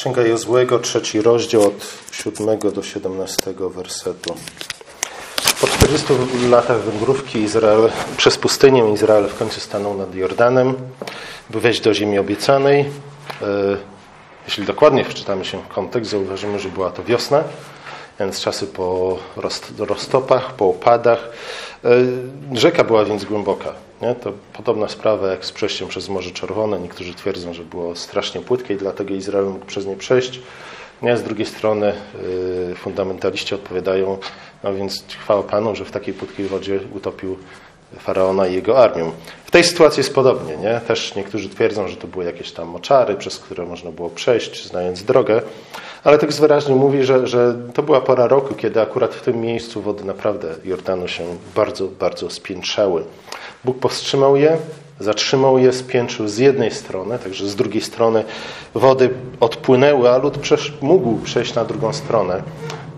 Księga Jozłego, trzeci rozdział od 7 do 17 wersetu. Po 40 latach wędrówki Izrael, przez pustynię Izrael w końcu stanął nad Jordanem, by wejść do ziemi obiecanej. E, jeśli dokładnie wczytamy się w kontekst, zauważymy, że była to wiosna, więc czasy po roztopach, po opadach. E, rzeka była więc głęboka. Nie? To podobna sprawa jak z przejściem przez Morze Czerwone. Niektórzy twierdzą, że było strasznie płytkie i dlatego Izrael mógł przez nie przejść. Nie? Z drugiej strony yy, fundamentaliści odpowiadają, no więc chwała Panu, że w takiej płytkiej wodzie utopił Faraona i jego armię. W tej sytuacji jest podobnie. Nie? Też niektórzy twierdzą, że to były jakieś tam moczary, przez które można było przejść, znając drogę. Ale tekst wyraźnie mówi, że, że to była pora roku, kiedy akurat w tym miejscu wody naprawdę Jordanu się bardzo, bardzo spiętrzały. Bóg powstrzymał je, zatrzymał je, spiętrzył z jednej strony, także z drugiej strony wody odpłynęły, a lud mógł przejść na drugą stronę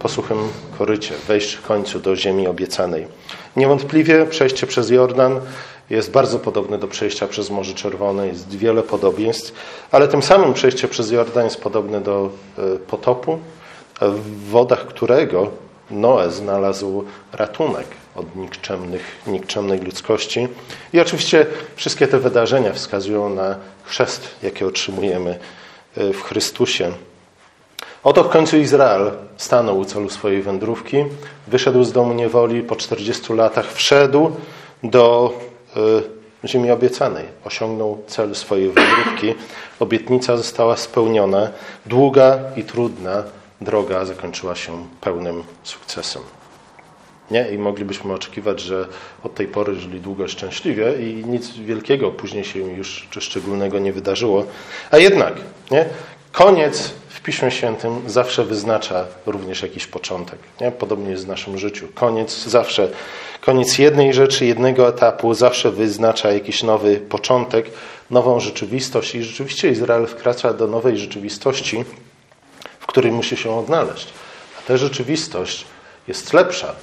po suchym korycie, wejść w końcu do ziemi obiecanej. Niewątpliwie przejście przez Jordan jest bardzo podobne do przejścia przez Morze Czerwone, jest wiele podobieństw, ale tym samym przejście przez Jordan jest podobne do e, potopu, w wodach którego Noe znalazł ratunek od nikczemnych, nikczemnej ludzkości. I oczywiście wszystkie te wydarzenia wskazują na chrzest, jaki otrzymujemy e, w Chrystusie. Oto w końcu Izrael stanął u celu swojej wędrówki, wyszedł z domu niewoli, po 40 latach wszedł do e, ziemi obiecanej. Osiągnął cel swojej wędrówki. Obietnica została spełniona. Długa i trudna droga zakończyła się pełnym sukcesem. Nie? I moglibyśmy oczekiwać, że od tej pory żyli długo szczęśliwie i nic wielkiego później się już czy szczególnego nie wydarzyło. A jednak, nie? koniec w Piśmie Świętym zawsze wyznacza również jakiś początek. Nie? Podobnie jest w naszym życiu. Koniec zawsze, koniec jednej rzeczy, jednego etapu zawsze wyznacza jakiś nowy początek, nową rzeczywistość i rzeczywiście Izrael wkracza do nowej rzeczywistości, w której musi się odnaleźć. A ta rzeczywistość jest lepsza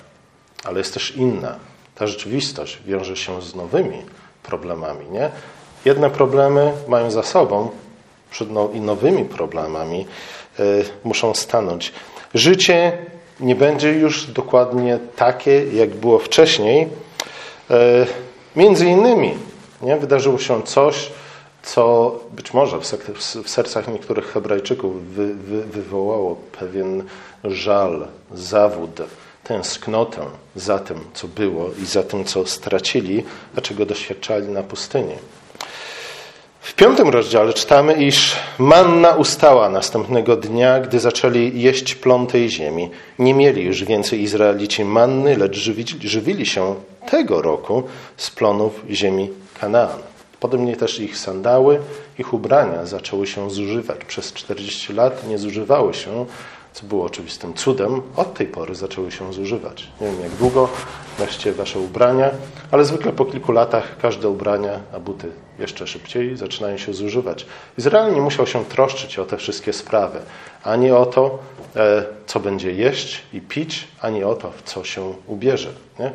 ale jest też inna. Ta rzeczywistość wiąże się z nowymi problemami. Nie? Jedne problemy mają za sobą, przed no, i nowymi problemami y, muszą stanąć. Życie nie będzie już dokładnie takie, jak było wcześniej. Y, między innymi nie? wydarzyło się coś, co być może w sercach niektórych Hebrajczyków wy, wy, wywołało pewien żal, zawód, tęsknotę za tym, co było i za tym, co stracili, a czego doświadczali na pustyni. W piątym rozdziale czytamy, iż manna ustała następnego dnia, gdy zaczęli jeść plon tej ziemi. Nie mieli już więcej Izraelici manny, lecz żywili, się tego roku z plonów ziemi Kanaan. Podobnie też ich sandały, ich ubrania zaczęły się zużywać. Przez 40 lat nie zużywały się, co było oczywistym cudem, od tej pory zaczęły się zużywać. Nie wiem jak długo noście wasze ubrania, ale zwykle po kilku latach każde ubrania, a buty jeszcze szybciej, zaczynają się zużywać. Izrael nie musiał się troszczyć o te wszystkie sprawy. Ani o to, e, co będzie jeść i pić, ani o to, w co się ubierze. Nie?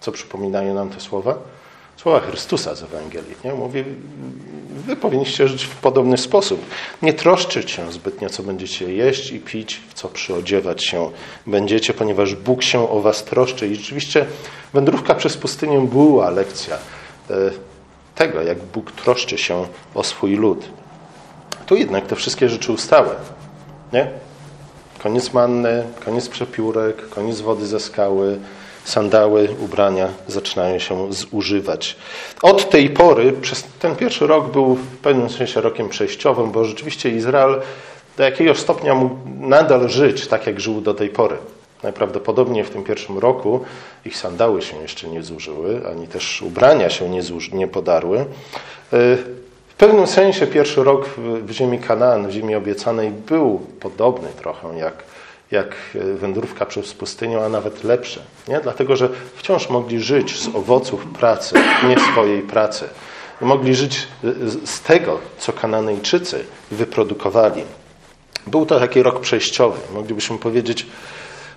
Co przypominają nam te słowa? Słowa Chrystusa z Ewangelii. Nie? Mówi, wy powinniście żyć w podobny sposób. Nie troszczyć się zbytnio, co będziecie jeść i pić, w co przyodziewać się będziecie, ponieważ Bóg się o was troszczy. I rzeczywiście wędrówka przez pustynię była lekcja e, tego, jak Bóg troszczy się o swój lud. Tu jednak te wszystkie rzeczy ustały. Nie? Koniec manny, koniec przepiórek, koniec wody ze skały, sandały, ubrania zaczynają się zużywać. Od tej pory, przez ten pierwszy rok był w pewnym sensie rokiem przejściowym, bo rzeczywiście Izrael do jakiegoś stopnia mógł nadal żyć tak, jak żył do tej pory. Najprawdopodobniej w tym pierwszym roku ich sandały się jeszcze nie zużyły, ani też ubrania się nie, zuży, nie podarły. W pewnym sensie pierwszy rok w ziemi Kanaan, w ziemi obiecanej był podobny trochę jak jak e, wędrówka przez pustynię, a nawet lepsze. Nie? Dlatego, że wciąż mogli żyć z owoców pracy, nie swojej pracy. Mogli żyć e, z tego, co Kananejczycy wyprodukowali. Był to taki rok przejściowy. Moglibyśmy powiedzieć,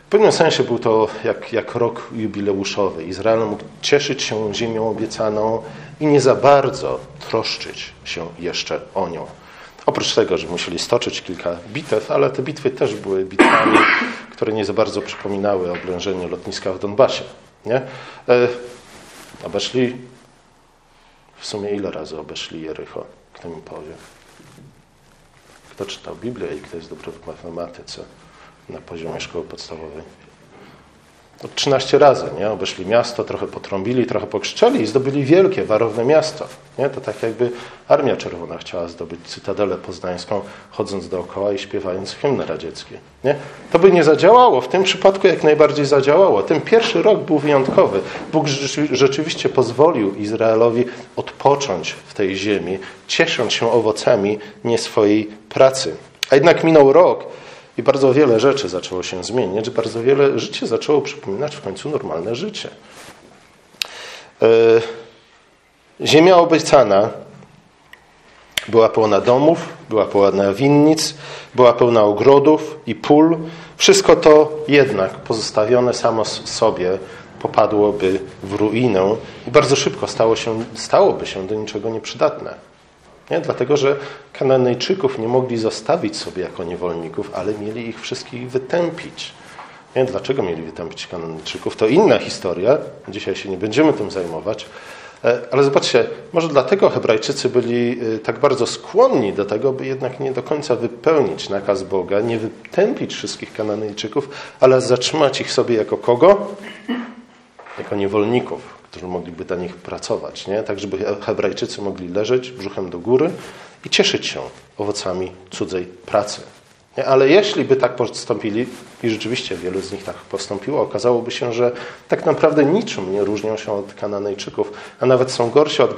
w pewnym sensie był to jak, jak rok jubileuszowy. Izrael mógł cieszyć się ziemią obiecaną i nie za bardzo troszczyć się jeszcze o nią. Oprócz tego, że musieli stoczyć kilka bitew, ale te bitwy też były bitwami, które nie za bardzo przypominały oblężenie lotniska w Donbasie. Nie? E, obeszli w sumie ile razy obeszli Jericho? Kto mi powie? Kto czytał Biblię i kto jest dobry w matematyce na poziomie szkoły podstawowej? 13 razy, nie? Obeszli miasto, trochę potrąbili, trochę pokrzyczeli i zdobyli wielkie, warowne miasto. Nie? To tak jakby Armia Czerwona chciała zdobyć Cytadelę Poznańską, chodząc dookoła i śpiewając hymny radzieckie. Nie? To by nie zadziałało. W tym przypadku jak najbardziej zadziałało. Ten pierwszy rok był wyjątkowy. Bóg rzeczywiście pozwolił Izraelowi odpocząć w tej ziemi, ciesząc się owocami nie swojej pracy. A jednak minął rok i bardzo wiele rzeczy zaczęło się zmieniać, bardzo wiele życie zaczęło przypominać w końcu normalne życie. E, ziemia obiecana była pełna domów, była pełna winnic, była pełna ogrodów i pól. Wszystko to jednak pozostawione samo sobie popadłoby w ruinę i bardzo szybko stało się, stałoby się do niczego nieprzydatne. Nie? Dlatego, że Kananejczyków nie mogli zostawić sobie jako niewolników, ale mieli ich wszystkich wytępić. Nie? Dlaczego mieli wytępić Kananejczyków? To inna historia. Dzisiaj się nie będziemy tym zajmować. E, ale zobaczcie, może dlatego Hebrajczycy byli e, tak bardzo skłonni do tego, by jednak nie do końca wypełnić nakaz Boga, nie wytępić wszystkich Kananejczyków, ale zatrzymać ich sobie jako kogo? Jako niewolników którzy mogliby dla nich pracować, nie? tak żeby Hebrajczycy mogli leżeć brzuchem do góry i cieszyć się owocami cudzej pracy. Nie? Ale jeśli by tak postąpili, i rzeczywiście wielu z nich tak postąpiło, okazałoby się, że tak naprawdę niczym nie różnią się od Kananejczyków, a nawet są gorsi od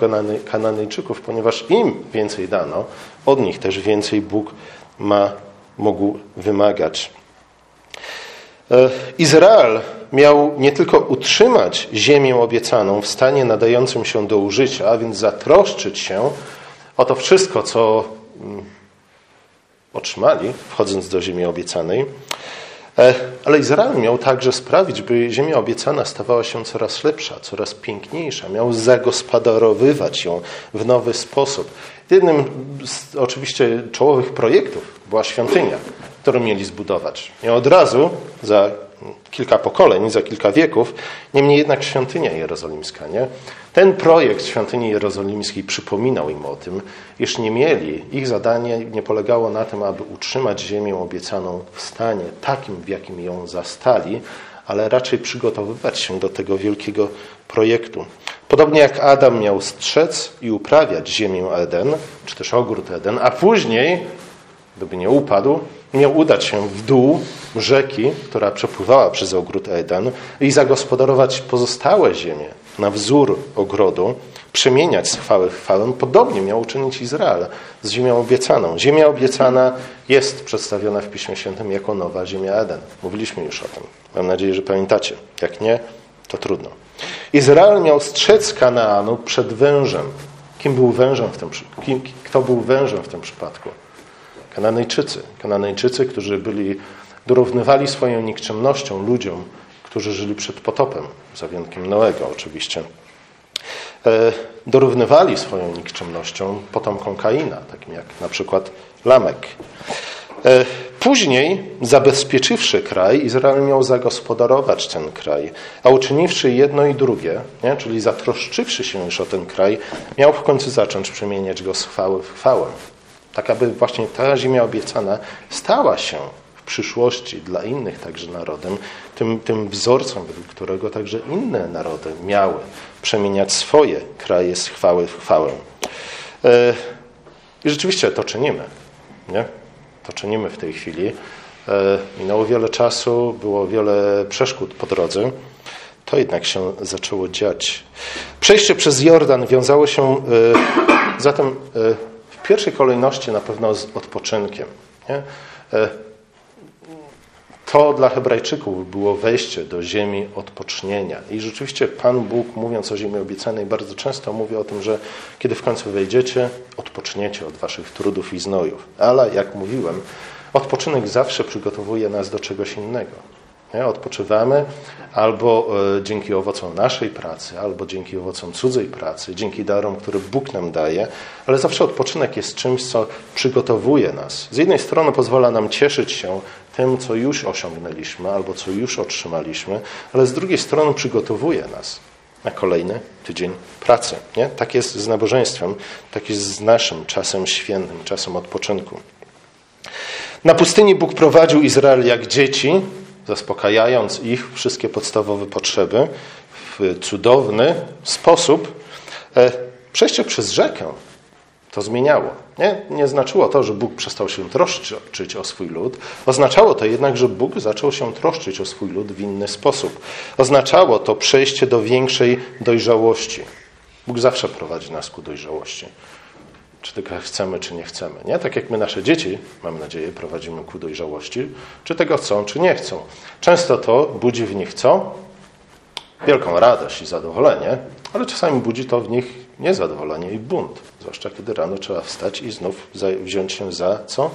Kananejczyków, ponieważ im więcej dano, od nich też więcej Bóg ma, mógł wymagać. E, Izrael miał nie tylko utrzymać ziemię obiecaną w stanie nadającym się do użycia, a więc zatroszczyć się o to wszystko, co mm, otrzymali, wchodząc do ziemi obiecanej, e, ale Izrael miał także sprawić, by ziemia obiecana stawała się coraz lepsza, coraz piękniejsza. Miał zagospodarowywać ją w nowy sposób. Jednym z oczywiście czołowych projektów była świątynia, którą mieli zbudować. I od razu za kilka pokoleń, za kilka wieków, niemniej jednak świątynia jerozolimska. Nie? Ten projekt świątyni jerozolimskiej przypominał im o tym, iż nie mieli, ich zadanie nie polegało na tym, aby utrzymać ziemię obiecaną w stanie takim, w jakim ją zastali, ale raczej przygotowywać się do tego wielkiego projektu. Podobnie jak Adam miał strzec i uprawiać ziemię Eden, czy też ogród Eden, a później, gdyby nie upadł, miał udać się w dół rzeki, która przepływała przez ogród Eden i zagospodarować pozostałe ziemie na wzór ogrodu, przemieniać z chwały w chwałę. Podobnie miał uczynić Izrael z ziemią obiecaną. Ziemia obiecana jest przedstawiona w Piśmie Świętym jako nowa ziemia Eden. Mówiliśmy już o tym. Mam nadzieję, że pamiętacie. Jak nie, to trudno. Izrael miał strzec Kanaanu przed wężem. Kim był wężem w tym kim, Kto był wężem w tym przypadku? Kananejczycy. Kananejczycy, którzy byli, dorównywali swoją nikczemnością ludziom, którzy żyli przed potopem, za wyjątkiem Noego oczywiście. E, dorównywali swoją nikczemnością potomkom Kaina, takim jak na przykład Lamek. E, później, zabezpieczywszy kraj, Izrael miał zagospodarować ten kraj, a uczyniwszy jedno i drugie, nie? czyli zatroszczywszy się już o ten kraj, miał w końcu zacząć przemieniać go z chwały w chwałę. Tak aby właśnie ta ziemia obiecana stała się w przyszłości dla innych także narodem, tym, tym wzorcem, według którego także inne narody miały przemieniać swoje kraje z chwały w chwałę. E, I rzeczywiście to czynimy. Nie? To czynimy w tej chwili. E, minęło wiele czasu, było wiele przeszkód po drodze. To jednak się zaczęło dziać. Przejście przez Jordan wiązało się e, zatem w pierwszej kolejności na pewno z odpoczynkiem. Nie? E, to dla Hebrajczyków było wejście do ziemi odpocznienia. I rzeczywiście Pan Bóg, mówiąc o ziemi obiecanej, bardzo często mówi o tym, że kiedy w końcu wejdziecie, odpoczniecie od waszych trudów i znojów. Ale jak mówiłem, odpoczynek zawsze przygotowuje nas do czegoś innego. Nie? Odpoczywamy albo e, dzięki owocom naszej pracy, albo dzięki owocom cudzej pracy, dzięki darom, które Bóg nam daje, ale zawsze odpoczynek jest czymś, co przygotowuje nas. Z jednej strony pozwala nam cieszyć się tym, co już osiągnęliśmy, albo co już otrzymaliśmy, ale z drugiej strony przygotowuje nas na kolejny tydzień pracy. Nie? Tak jest z nabożeństwem, tak jest z naszym czasem świętym, czasem odpoczynku. Na pustyni Bóg prowadził Izrael jak dzieci, zaspokajając ich wszystkie podstawowe potrzeby w cudowny sposób. E, przejście przez rzekę to zmieniało. Nie? nie znaczyło to, że Bóg przestał się troszczyć o swój lud. Oznaczało to jednak, że Bóg zaczął się troszczyć o swój lud w inny sposób. Oznaczało to przejście do większej dojrzałości. Bóg zawsze prowadzi nas ku dojrzałości. Czy tego chcemy, czy nie chcemy. Nie? Tak jak my nasze dzieci, mam nadzieję, prowadzimy ku dojrzałości, czy tego chcą, czy nie chcą. Często to budzi w nich co? Wielką radość i zadowolenie, ale czasami budzi to w nich niezadowolenie i bunt. Zwłaszcza kiedy rano trzeba wstać i znów wziąć się za co?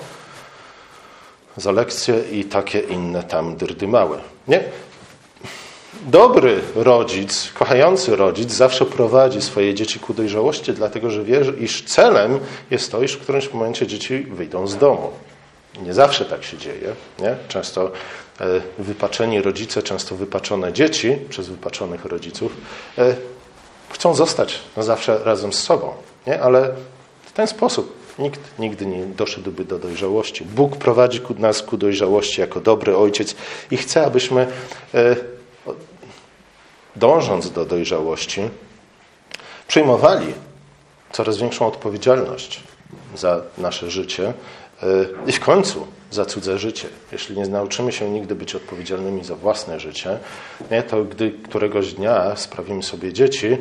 Za lekcje i takie inne tam dyrdymały. Nie? Dobry rodzic, kochający rodzic zawsze prowadzi swoje dzieci ku dojrzałości, dlatego że wie, iż celem jest to, iż w którymś momencie dzieci wyjdą z domu. Nie zawsze tak się dzieje. Nie? Często e, wypaczeni rodzice, często wypaczone dzieci przez wypaczonych rodziców e, chcą zostać na zawsze razem z sobą. Nie? Ale w ten sposób nikt nigdy nie doszedłby do dojrzałości. Bóg prowadzi nas ku dojrzałości jako dobry ojciec i chce, abyśmy e, dążąc do dojrzałości, przyjmowali coraz większą odpowiedzialność za nasze życie e, i w końcu za cudze życie. Jeśli nie nauczymy się nigdy być odpowiedzialnymi za własne życie, nie, to gdy któregoś dnia sprawimy sobie dzieci,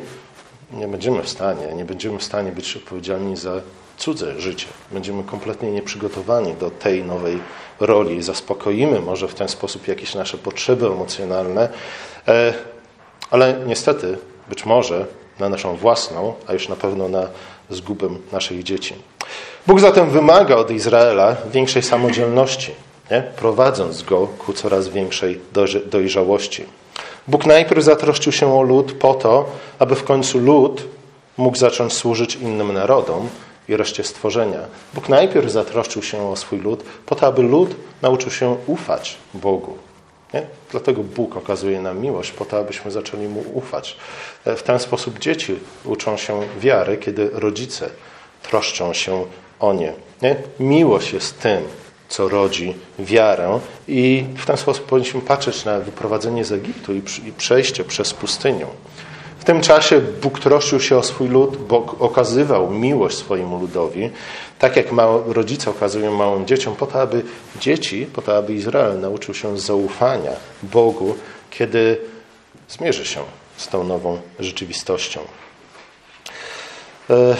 nie będziemy w stanie, nie będziemy w stanie być odpowiedzialni za cudze życie. Będziemy kompletnie nieprzygotowani do tej nowej roli. Zaspokoimy może w ten sposób jakieś nasze potrzeby emocjonalne, e, ale niestety, być może na naszą własną, a już na pewno na zgubę naszych dzieci. Bóg zatem wymaga od Izraela większej samodzielności, nie? prowadząc go ku coraz większej dojrzałości. Bóg najpierw zatroszczył się o lud po to, aby w końcu lud mógł zacząć służyć innym narodom i reszcie stworzenia. Bóg najpierw zatroszczył się o swój lud po to, aby lud nauczył się ufać Bogu. Nie? Dlatego Bóg okazuje nam miłość, po to, abyśmy zaczęli Mu ufać. E, w ten sposób dzieci uczą się wiary, kiedy rodzice troszczą się o nie. nie? Miłość jest tym, co rodzi wiarę i w ten sposób powinniśmy patrzeć na wyprowadzenie z Egiptu i przejście przez pustynię. W tym czasie Bóg troszczył się o swój lud, bo okazywał miłość swojemu ludowi, tak jak rodzice okazują małym dzieciom, po to, aby dzieci, po to, aby Izrael nauczył się zaufania Bogu, kiedy zmierzy się z tą nową rzeczywistością. E,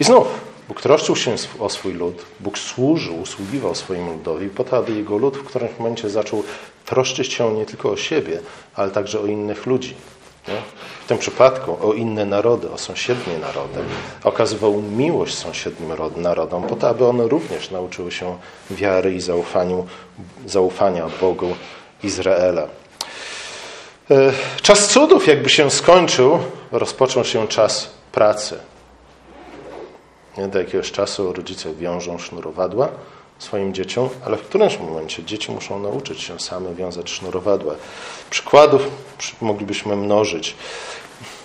I znów, Bóg troszczył się o swój lud, Bóg służył, usługiwał swojemu ludowi po to, aby jego lud w którymś momencie zaczął troszczyć się nie tylko o siebie, ale także o innych ludzi. W tym przypadku o inne narody, o sąsiednie narody. Okazywał miłość sąsiednim narodom po to, aby one również nauczyły się wiary i zaufaniu, zaufania Bogu Izraela. E, czas cudów jakby się skończył, rozpoczął się czas pracy. Nie? Do jakiegoś czasu rodzice wiążą sznurowadła swoim dzieciom, ale w którymś momencie dzieci muszą nauczyć się same wiązać sznurowadła. Przykładów moglibyśmy mnożyć.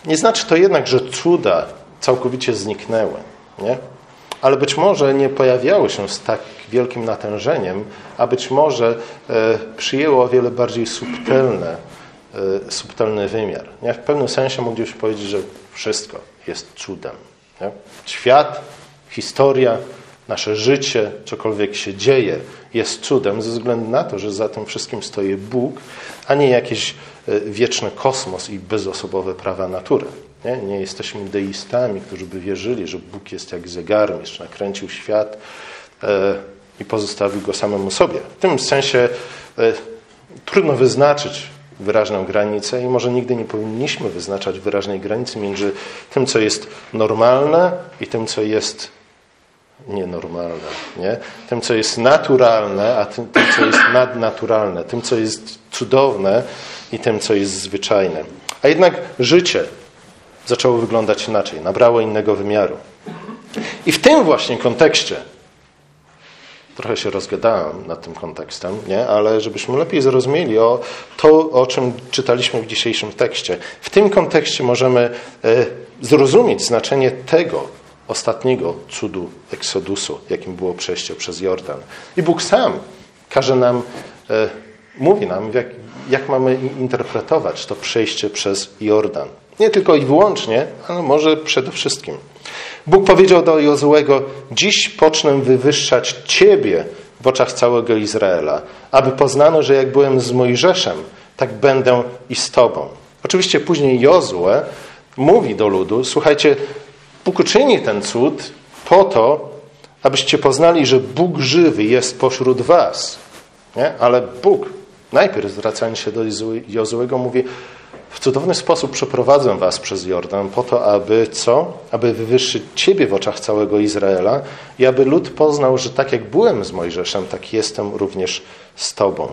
Nie znaczy to jednak, że cuda całkowicie zniknęły, nie? ale być może nie pojawiały się z tak wielkim natężeniem, a być może e, przyjęło o wiele bardziej subtelne, e, subtelny wymiar. Nie? W pewnym sensie moglibyśmy powiedzieć, że wszystko jest cudem. Nie? Świat, historia, nasze życie, cokolwiek się dzieje, jest cudem ze względu na to, że za tym wszystkim stoi Bóg, a nie jakiś e, wieczny kosmos i bezosobowe prawa natury. Nie, nie jesteśmy deistami, którzy by wierzyli, że Bóg jest jak zegarmistrz, nakręcił świat e, i pozostawił go samemu sobie. W tym sensie e, trudno wyznaczyć wyraźną granicę i może nigdy nie powinniśmy wyznaczać wyraźnej granicy między tym, co jest normalne i tym, co jest nienormalne. Nie? Tym, co jest naturalne, a tym, tym, co jest nadnaturalne. Tym, co jest cudowne i tym, co jest zwyczajne. A jednak życie zaczęło wyglądać inaczej, nabrało innego wymiaru. I w tym właśnie kontekście trochę się rozgadałem nad tym kontekstem, nie? ale żebyśmy lepiej zrozumieli o to, o czym czytaliśmy w dzisiejszym tekście. W tym kontekście możemy e, zrozumieć znaczenie tego ostatniego cudu Eksodusu, jakim było przejście przez Jordan. I Bóg sam każe nam, e, mówi nam, jak, jak mamy interpretować to przejście przez Jordan. Nie tylko i wyłącznie, ale może przede wszystkim. Bóg powiedział do Jozuego: Dziś pocznę wywyższać Ciebie w oczach całego Izraela, aby poznano, że jak byłem z Mojżeszem, tak będę i z Tobą. Oczywiście później Jozue mówi do ludu: Słuchajcie, Bóg uczyni ten cud po to, abyście poznali, że Bóg żywy jest pośród Was. Nie? Ale Bóg, najpierw zwracając się do Jozuego, mówi: w cudowny sposób przeprowadzę was przez Jordan po to, aby co? Aby wywyższyć Ciebie w oczach całego Izraela i aby lud poznał, że tak jak byłem z Mojżeszem, tak jestem również z Tobą.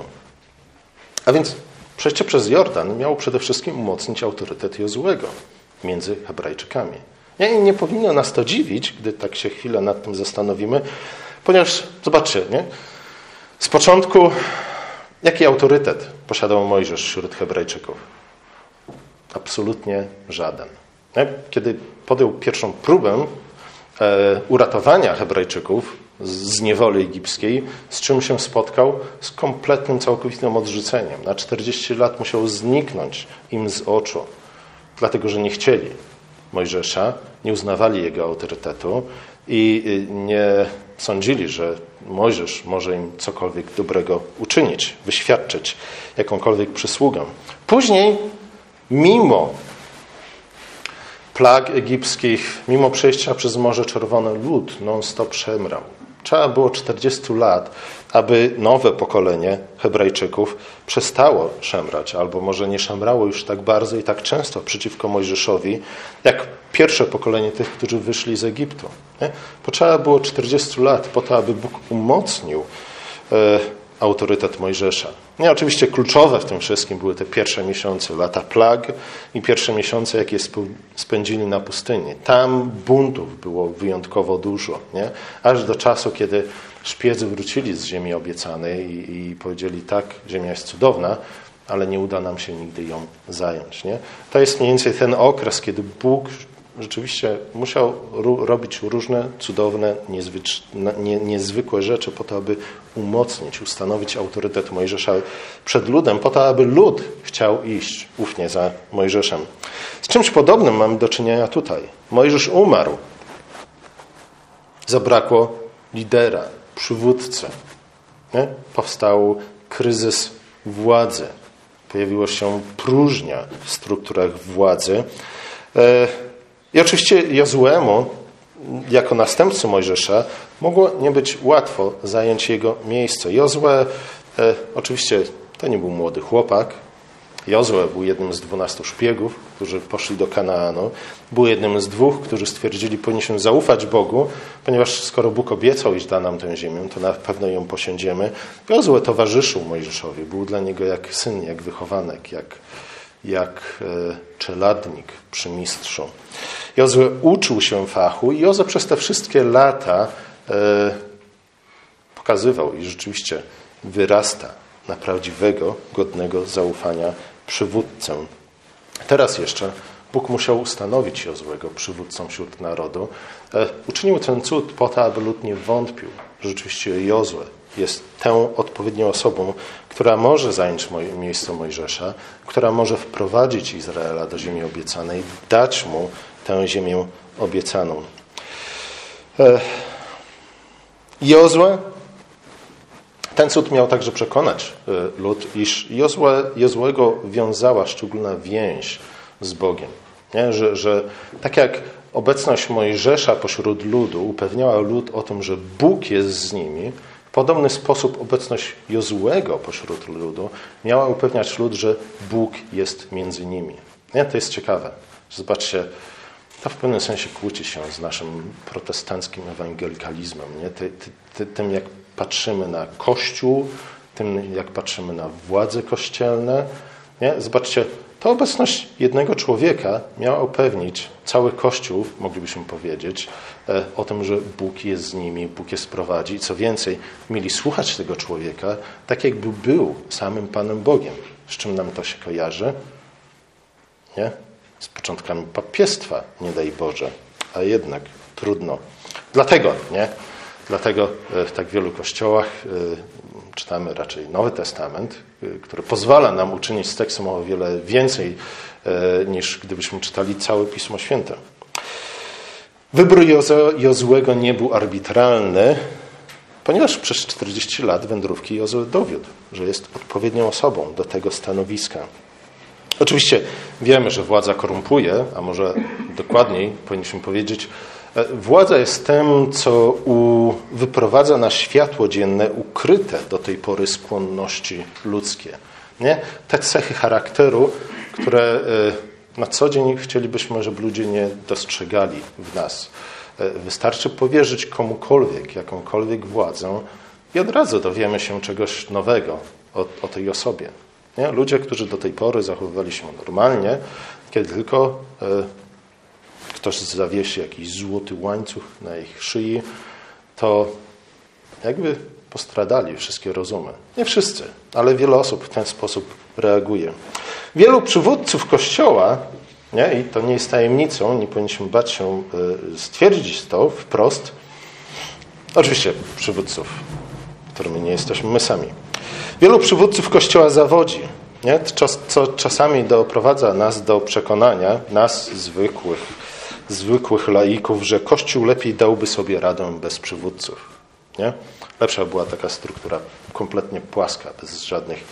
A więc przejście przez Jordan miało przede wszystkim umocnić autorytet Jozłego między Hebrajczykami. Nie, nie powinno nas to dziwić, gdy tak się chwilę nad tym zastanowimy, ponieważ zobaczcie, nie? z początku jaki autorytet posiadał Mojżesz wśród Hebrajczyków? Absolutnie żaden. Kiedy podjął pierwszą próbę e, uratowania Hebrajczyków z niewoli egipskiej, z czym się spotkał? Z kompletnym, całkowitym odrzuceniem. Na 40 lat musiał zniknąć im z oczu, dlatego że nie chcieli Mojżesza, nie uznawali jego autorytetu i y, nie sądzili, że Mojżesz może im cokolwiek dobrego uczynić, wyświadczyć jakąkolwiek przysługę. Później mimo plag egipskich, mimo przejścia przez Morze Czerwone, lud non-stop szemrał. Trzeba było 40 lat, aby nowe pokolenie Hebrajczyków przestało szemrać, albo może nie szemrało już tak bardzo i tak często przeciwko Mojżeszowi, jak pierwsze pokolenie tych, którzy wyszli z Egiptu. Nie? Potrzeba było 40 lat po to, aby Bóg umocnił e, autorytet Mojżesza. Nie, oczywiście kluczowe w tym wszystkim były te pierwsze miesiące, lata plag i pierwsze miesiące, jakie spędzili na pustyni. Tam buntów było wyjątkowo dużo, nie? aż do czasu, kiedy szpiedzy wrócili z ziemi obiecanej i, i powiedzieli tak, ziemia jest cudowna, ale nie uda nam się nigdy ją zająć. Nie? To jest mniej więcej ten okres, kiedy Bóg rzeczywiście musiał robić różne cudowne, nie, niezwykłe rzeczy po to, aby umocnić, ustanowić autorytet Mojżesza przed ludem, po to, aby lud chciał iść ufnie za Mojżeszem. Z czymś podobnym mamy do czynienia tutaj. Mojżesz umarł. Zabrakło lidera, przywódcy. Nie? Powstał kryzys władzy. Pojawiła się próżnia w strukturach władzy. I oczywiście Jozuemu, jako następcy Mojżesza, mogło nie być łatwo zająć jego miejsce. Jozue, e, oczywiście to nie był młody chłopak. Jozue był jednym z dwunastu szpiegów, którzy poszli do Kanaanu. Był jednym z dwóch, którzy stwierdzili, powinniśmy zaufać Bogu, ponieważ skoro Bóg obiecał, iść da nam tę ziemię, to na pewno ją posiądziemy. Jozue towarzyszył Mojżeszowi. Był dla niego jak syn, jak wychowanek, jak, jak e, czeladnik przy mistrzu. Jozue uczył się fachu i Jozue przez te wszystkie lata e, pokazywał i rzeczywiście wyrasta na prawdziwego, godnego zaufania przywódcę. Teraz jeszcze Bóg musiał ustanowić Jozłego przywódcą wśród narodu. E, uczynił ten cud po to, aby lud nie wątpił, że rzeczywiście Jozue jest tą odpowiednią osobą, która może zająć miejsce Mojżesza, która może wprowadzić Izraela do ziemi obiecanej, dać mu tę ziemię obiecaną. E, Jozue, ten cud miał także przekonać e, lud, iż Jozue, Jozłego wiązała szczególna więź z Bogiem. Nie? Że, że tak jak obecność Mojżesza pośród ludu upewniała lud o tym, że Bóg jest z nimi, podobny sposób obecność Jozłego pośród ludu miała upewniać lud, że Bóg jest między nimi. Nie? To jest ciekawe. Zobaczcie, to w pewnym sensie kłóci się z naszym protestanckim ewangelikalizmem, nie? Ty, ty, ty, tym jak patrzymy na Kościół, tym jak patrzymy na władze kościelne. Nie? Zobaczcie, ta obecność jednego człowieka miała upewnić cały Kościół, moglibyśmy powiedzieć, e, o tym, że Bóg jest z nimi, Bóg je sprowadzi. I co więcej, mieli słuchać tego człowieka tak, jakby był samym Panem Bogiem. Z czym nam to się kojarzy? Nie? Z początkami papiestwa, nie daj Boże. A jednak trudno. Dlatego, nie? Dlatego e, w tak wielu kościołach e, czytamy raczej Nowy Testament, y, który pozwala nam uczynić z tekstu o wiele więcej niż gdybyśmy czytali całe Pismo Święte. Wybór Jozłego nie był arbitralny, ponieważ przez 40 lat wędrówki Jozue dowiódł, że jest odpowiednią osobą do tego stanowiska. Oczywiście wiemy, że władza korumpuje, a może dokładniej powinniśmy powiedzieć, E, władza jest tym, co u, wyprowadza na światło dzienne ukryte do tej pory skłonności ludzkie. Nie? Te cechy charakteru, które e, na co dzień chcielibyśmy, żeby ludzie nie dostrzegali w nas. E, wystarczy powierzyć komukolwiek, jakąkolwiek władzę i od razu dowiemy się czegoś nowego o, o tej osobie. Nie? Ludzie, którzy do tej pory zachowywali się normalnie, kiedy tylko ktoś zawiesi jakiś złoty łańcuch na ich szyi, to jakby postradali wszystkie rozumy. Nie wszyscy, ale wiele osób w ten sposób reaguje. Wielu przywódców Kościoła, nie, i to nie jest tajemnicą, nie powinniśmy bać się e, stwierdzić to wprost, oczywiście przywódców, którymi nie jesteśmy my sami. Wielu przywódców Kościoła zawodzi, nie? co czasami doprowadza nas do przekonania, nas zwykłych zwykłych laików, że Kościół lepiej dałby sobie radę bez przywódców. Nie? Lepsza była taka struktura kompletnie płaska, bez żadnych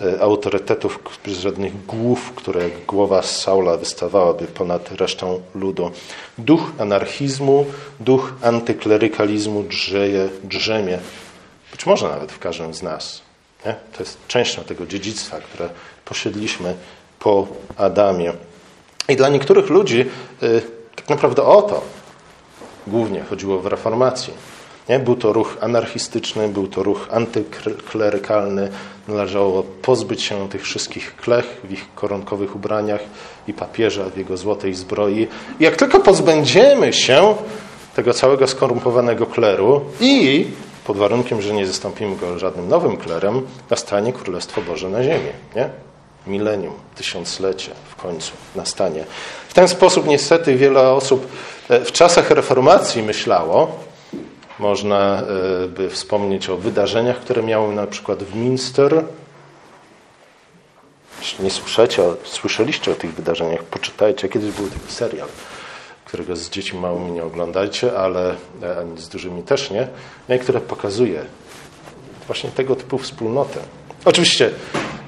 e, autorytetów, bez żadnych głów, które jak głowa Saula wystawałaby ponad resztą ludu. Duch anarchizmu, duch antyklerykalizmu drzeje, drzemie, być może nawet w każdym z nas. Nie? To jest częścią tego dziedzictwa, które posiedliśmy po Adamie. I dla niektórych ludzi y, naprawdę o to głównie chodziło w reformacji. Nie? Był to ruch anarchistyczny, był to ruch antyklerykalny. Należało pozbyć się tych wszystkich klech w ich koronkowych ubraniach i papieża w jego złotej zbroi. I jak tylko pozbędziemy się tego całego skorumpowanego kleru i pod warunkiem, że nie zastąpimy go żadnym nowym klerem, nastanie Królestwo Boże na ziemię. Nie? Milenium, tysiąclecie w końcu nastanie. W ten sposób niestety wiele osób e, w czasach reformacji myślało, można e, by wspomnieć o wydarzeniach, które miały na przykład w Minster. Jeśli nie słyszycie, słyszeliście o tych wydarzeniach, poczytajcie. Kiedyś był taki serial, którego z dziećmi małymi nie oglądajcie, ale e, ani z dużymi też nie, no które pokazuje właśnie tego typu wspólnotę. Oczywiście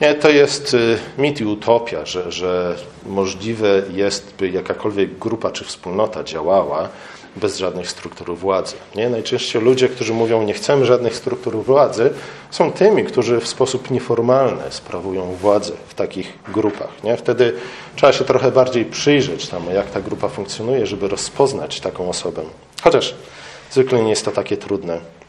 nie, to jest y, mit i utopia, że, że możliwe jest, by jakakolwiek grupa czy wspólnota działała bez żadnych struktur władzy. Nie? Najczęściej ludzie, którzy mówią, nie chcemy żadnych struktur władzy, są tymi, którzy w sposób nieformalny sprawują władzę w takich grupach. Nie? Wtedy trzeba się trochę bardziej przyjrzeć temu, jak ta grupa funkcjonuje, żeby rozpoznać taką osobę. Chociaż zwykle nie jest to takie trudne.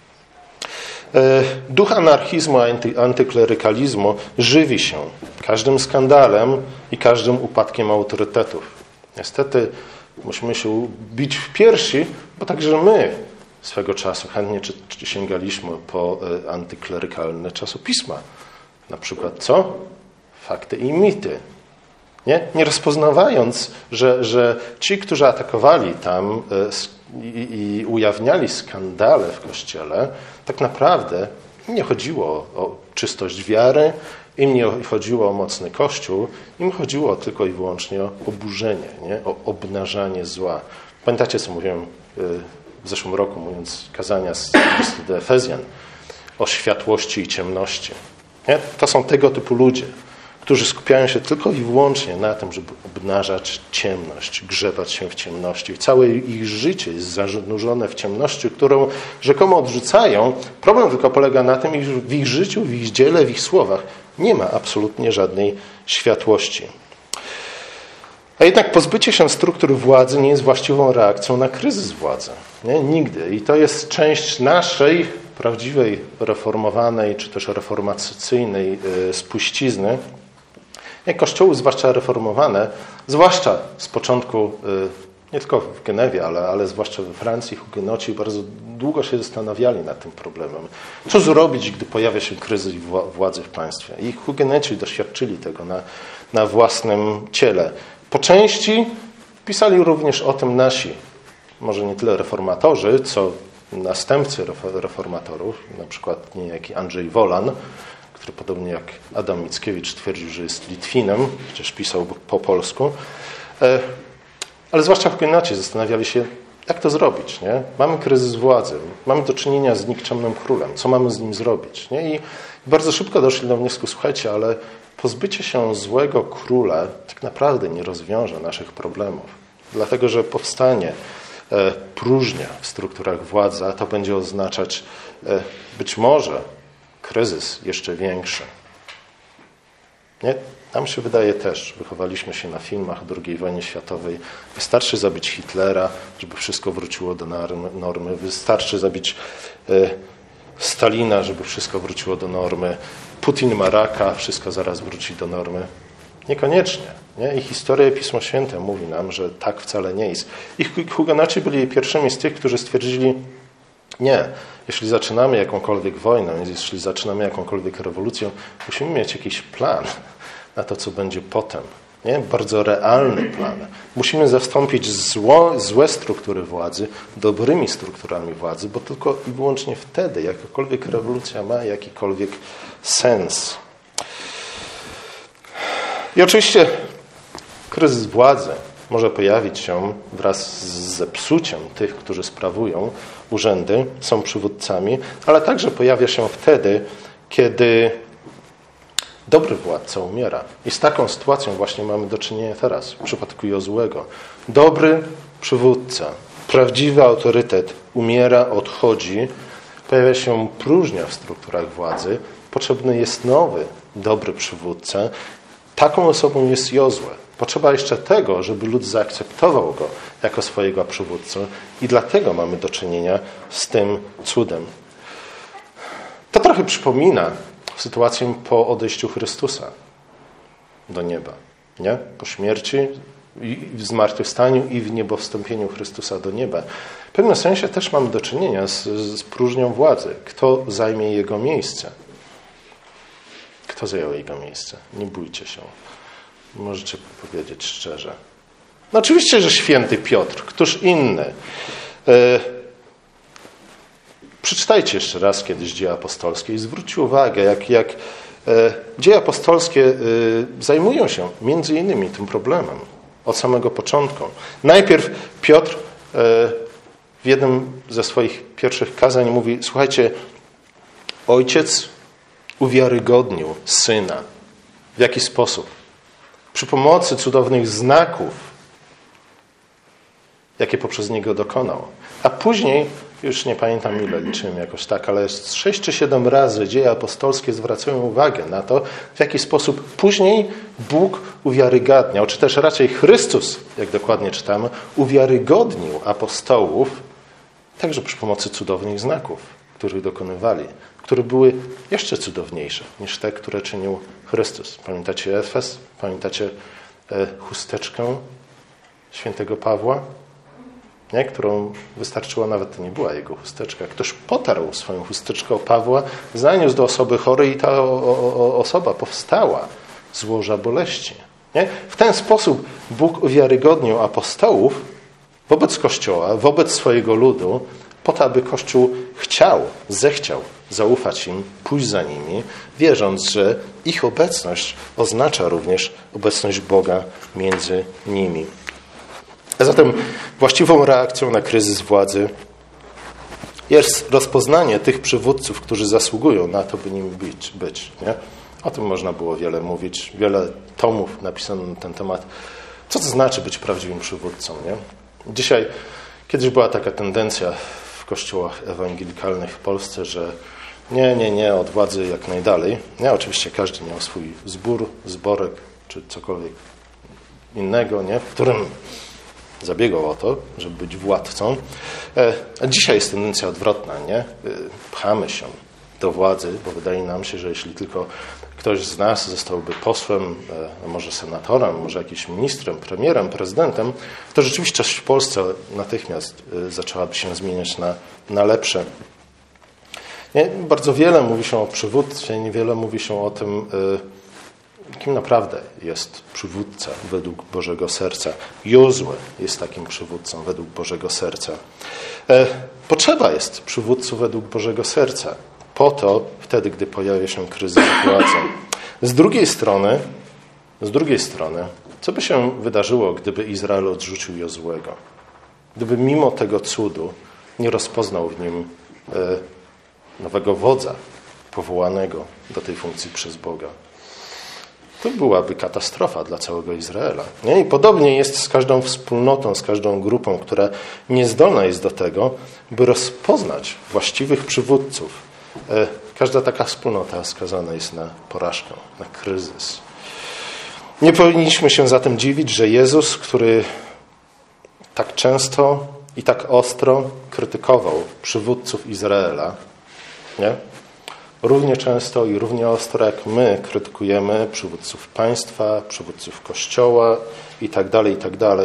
E, duch anarchizmu, anty, antyklerykalizmu żywi się każdym skandalem i każdym upadkiem autorytetów. Niestety musimy się bić w piersi, bo także my swego czasu chętnie czy, czy sięgaliśmy po e, antyklerykalne czasopisma. Na przykład co? Fakty i mity. Nie, nie rozpoznawając, że, że ci, którzy atakowali tam e, i, i ujawniali skandale w kościele, tak naprawdę nie chodziło o czystość wiary, im nie chodziło o mocny kościół, im chodziło tylko i wyłącznie o oburzenie, nie? o obnażanie zła. Pamiętacie, co mówiłem e, w zeszłym roku, mówiąc kazania z listu do Efezjan o światłości i ciemności. Nie? To są tego typu ludzie którzy skupiają się tylko i wyłącznie na tym, żeby obnażać ciemność, grzebać się w ciemności. Całe ich życie jest zanurzone w ciemności, którą rzekomo odrzucają. Problem tylko polega na tym, iż w ich życiu, w ich dziele, w ich słowach nie ma absolutnie żadnej światłości. A jednak pozbycie się struktur władzy nie jest właściwą reakcją na kryzys władzy. Nie? Nigdy. I to jest część naszej prawdziwej, reformowanej czy też reformacyjnej y, spuścizny. Kościoły, zwłaszcza reformowane, zwłaszcza z początku, y, nie tylko w Genewie, ale, ale zwłaszcza we Francji, hugenoci bardzo długo się zastanawiali nad tym problemem. Co zrobić, gdy pojawia się kryzys władzy w państwie? I hugeneci doświadczyli tego na, na własnym ciele. Po części pisali również o tym nasi, może nie tyle reformatorzy, co następcy reformatorów, na przykład niejaki Andrzej Wolan, który podobnie jak Adam Mickiewicz twierdził, że jest Litwinem, chociaż pisał po polsku. E, ale zwłaszcza Koinacie zastanawiali się, jak to zrobić. Nie? Mamy kryzys władzy, mamy do czynienia z nikczemnym królem, co mamy z nim zrobić? Nie? I bardzo szybko doszli do wniosku, słuchajcie, ale pozbycie się złego króla tak naprawdę nie rozwiąże naszych problemów. Dlatego, że powstanie e, próżnia w strukturach władzy, a to będzie oznaczać e, być może kryzys jeszcze większy. Nie? Nam się wydaje też, wychowaliśmy się na filmach II wojnie światowej, wystarczy zabić Hitlera, żeby wszystko wróciło do normy, wystarczy zabić e, Stalina, żeby wszystko wróciło do normy, Putin ma raka, wszystko zaraz wróci do normy. Niekoniecznie. Nie? I historia Pismo Święte mówi nam, że tak wcale nie jest. I Hugenaci byli pierwszymi z tych, którzy stwierdzili, nie, jeśli zaczynamy jakąkolwiek wojnę, jeśli zaczynamy jakąkolwiek rewolucję, musimy mieć jakiś plan na to, co będzie potem. Nie? Bardzo realny plan. Musimy zastąpić zło, złe struktury władzy dobrymi strukturami władzy, bo tylko i wyłącznie wtedy jakakolwiek rewolucja ma jakikolwiek sens. I oczywiście kryzys władzy może pojawić się wraz z zepsuciem tych, którzy sprawują urzędy, są przywódcami, ale także pojawia się wtedy, kiedy dobry władca umiera. I z taką sytuacją właśnie mamy do czynienia teraz, w przypadku Jozłego. Dobry przywódca, prawdziwy autorytet umiera, odchodzi, pojawia się próżnia w strukturach władzy, potrzebny jest nowy, dobry przywódca. Taką osobą jest Jozue. Potrzeba jeszcze tego, żeby lud zaakceptował go jako swojego przywódcę i dlatego mamy do czynienia z tym cudem. To trochę przypomina sytuację po odejściu Chrystusa do nieba. Nie? Po śmierci, w zmartwychwstaniu i w niebowstąpieniu Chrystusa do nieba. W pewnym sensie też mamy do czynienia z, z próżnią władzy. Kto zajmie jego miejsce? Kto zajął jego miejsce? Nie bójcie się. Możecie powiedzieć szczerze. No oczywiście, że święty Piotr. Któż inny? E, przeczytajcie jeszcze raz kiedyś dzieje apostolskie i zwróćcie uwagę, jak, jak e, dzieje apostolskie e, zajmują się między innymi tym problemem od samego początku. Najpierw Piotr w jednym ze swoich pierwszych kazań mówi: Słuchajcie, ojciec uwiarygodnił syna. W jaki sposób? Przy pomocy cudownych znaków, jakie poprzez niego dokonał. A później, już nie pamiętam ile liczyłem jakoś tak, ale sześć czy siedem razy dzieje apostolskie zwracają uwagę na to, w jaki sposób później Bóg uwiarygadniał, czy też raczej Chrystus, jak dokładnie czytamy, uwiarygodnił apostołów także przy pomocy cudownych znaków, których dokonywali które były jeszcze cudowniejsze niż te, które czynił Chrystus. Pamiętacie Efes? Pamiętacie e, chusteczkę świętego Pawła? Nie? Którą wystarczyła nawet, to nie była jego chusteczka. Ktoś potarł swoją chusteczkę o Pawła, zaniósł do osoby chorej i ta o, o, osoba powstała z łoża boleści. Nie? W ten sposób Bóg uwiarygodnił apostołów wobec Kościoła, wobec swojego ludu, po to, aby Kościół chciał, zechciał zaufać im, pójść za nimi, wierząc, że ich obecność oznacza również obecność Boga między nimi. A zatem właściwą reakcją na kryzys władzy jest rozpoznanie tych przywódców, którzy zasługują na to, by nimi być. być nie? O tym można było wiele mówić, wiele tomów napisano na ten temat. Co to znaczy być prawdziwym przywódcą? Nie? Dzisiaj, kiedyś była taka tendencja w kościołach ewangelikalnych w Polsce, że nie, nie, nie, od władzy jak najdalej. Nie, oczywiście każdy miał swój zbór, zborek czy cokolwiek innego, nie? w którym zabiegał o to, żeby być władcą. E, a dzisiaj jest tendencja odwrotna, nie? E, pchamy się do władzy, bo wydaje nam się, że jeśli tylko ktoś z nas zostałby posłem, e, może senatorem, może jakimś ministrem, premierem, prezydentem, to rzeczywistość w Polsce natychmiast zaczęłaby się zmieniać na, na lepsze. Nie? Bardzo wiele mówi się o przywódcy, niewiele mówi się o tym, kim naprawdę jest przywódca według Bożego Serca. Jozue jest takim przywódcą według Bożego Serca. E, potrzeba jest przywódców według Bożego Serca. Po to wtedy, gdy pojawia się kryzys władzy. Z drugiej strony, z drugiej strony, co by się wydarzyło, gdyby Izrael odrzucił Jozłego? Gdyby mimo tego cudu nie rozpoznał w nim e, nowego wodza powołanego do tej funkcji przez Boga. To byłaby katastrofa dla całego Izraela. Nie? I podobnie jest z każdą wspólnotą, z każdą grupą, która niezdolna jest do tego, by rozpoznać właściwych przywódców. E, każda taka wspólnota skazana jest na porażkę, na kryzys. Nie powinniśmy się zatem dziwić, że Jezus, który tak często i tak ostro krytykował przywódców Izraela, nie? równie często i równie ostro jak my krytykujemy przywódców państwa, przywódców kościoła itd., tak itd. Tak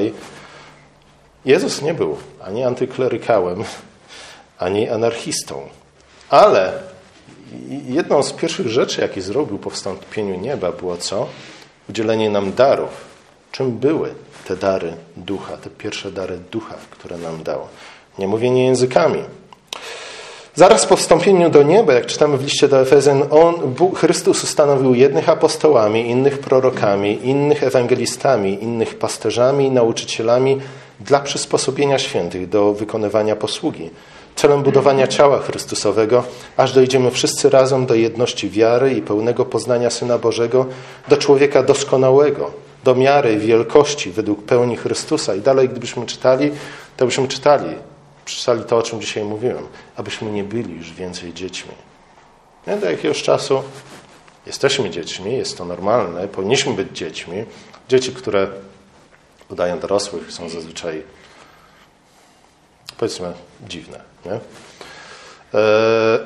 Jezus nie był ani antyklerykałem, ani anarchistą. Ale jedną z pierwszych rzeczy, jakie zrobił po wstąpieniu nieba, było co? Udzielenie nam darów. Czym były te dary ducha, te pierwsze dary ducha, które nam dał? Nie mówienie językami, Zaraz po wstąpieniu do nieba, jak czytamy w liście do Efezjan, on, Bóg, Chrystus ustanowił jednych apostołami, innych prorokami, innych ewangelistami, innych pasterzami nauczycielami dla przysposobienia świętych do wykonywania posługi, celem budowania ciała Chrystusowego, aż dojdziemy wszyscy razem do jedności wiary i pełnego poznania Syna Bożego, do człowieka doskonałego, do miary wielkości według pełni Chrystusa. I dalej, gdybyśmy czytali, to byśmy czytali, przeczytali to, o czym dzisiaj mówiłem, abyśmy nie byli już więcej dziećmi. Nie? Do jakiegoś czasu jesteśmy dziećmi, jest to normalne, powinniśmy być dziećmi. Dzieci, które udają dorosłych, są zazwyczaj, powiedzmy, dziwne. Nie? E,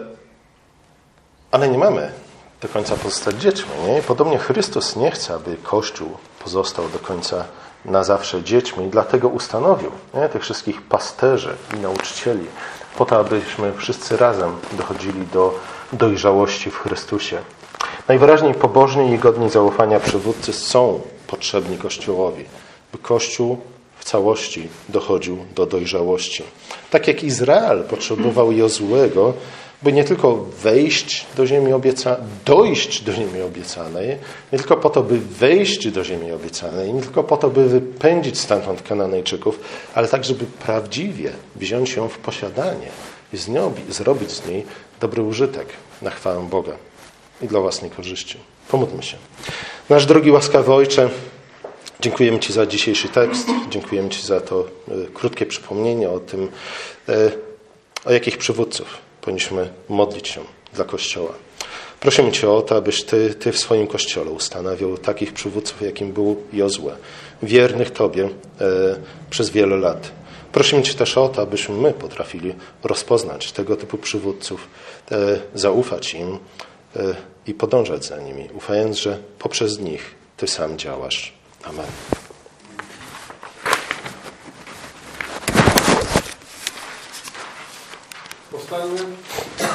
ale nie mamy do końca pozostać dziećmi. Nie? Podobnie Chrystus nie chce, aby Kościół pozostał do końca na zawsze dziećmi, dlatego ustanowił nie, tych wszystkich pasterzy i nauczycieli, po to, abyśmy wszyscy razem dochodzili do dojrzałości w Chrystusie. Najwyraźniej pobożni i godni zaufania przywódcy są potrzebni Kościołowi, by Kościół w całości dochodził do dojrzałości. Tak jak Izrael potrzebował Jozłego, by nie tylko wejść do ziemi obiecanej, dojść do ziemi obiecanej, nie tylko po to, by wejść do ziemi obiecanej, nie tylko po to, by wypędzić stamtąd Kananejczyków, ale tak, żeby prawdziwie wziąć ją w posiadanie i z nią, zrobić z niej dobry użytek na chwałę Boga i dla własnej korzyści. Pomódlmy się. Nasz drogi łaskawy Ojcze, dziękujemy Ci za dzisiejszy tekst, dziękujemy Ci za to e, krótkie przypomnienie o tym, e, o jakich przywódców powinniśmy modlić się dla Kościoła. Prosimy Cię o to, abyś Ty, Ty w swoim Kościele ustanawiał takich przywódców, jakim był Jozue, wiernych Tobie e, przez wiele lat. Prosimy Cię też o to, abyśmy my potrafili rozpoznać tego typu przywódców, zaufać im i podążać za nimi, ufając, że poprzez nich Ty sam działasz. Amen. Postaňme.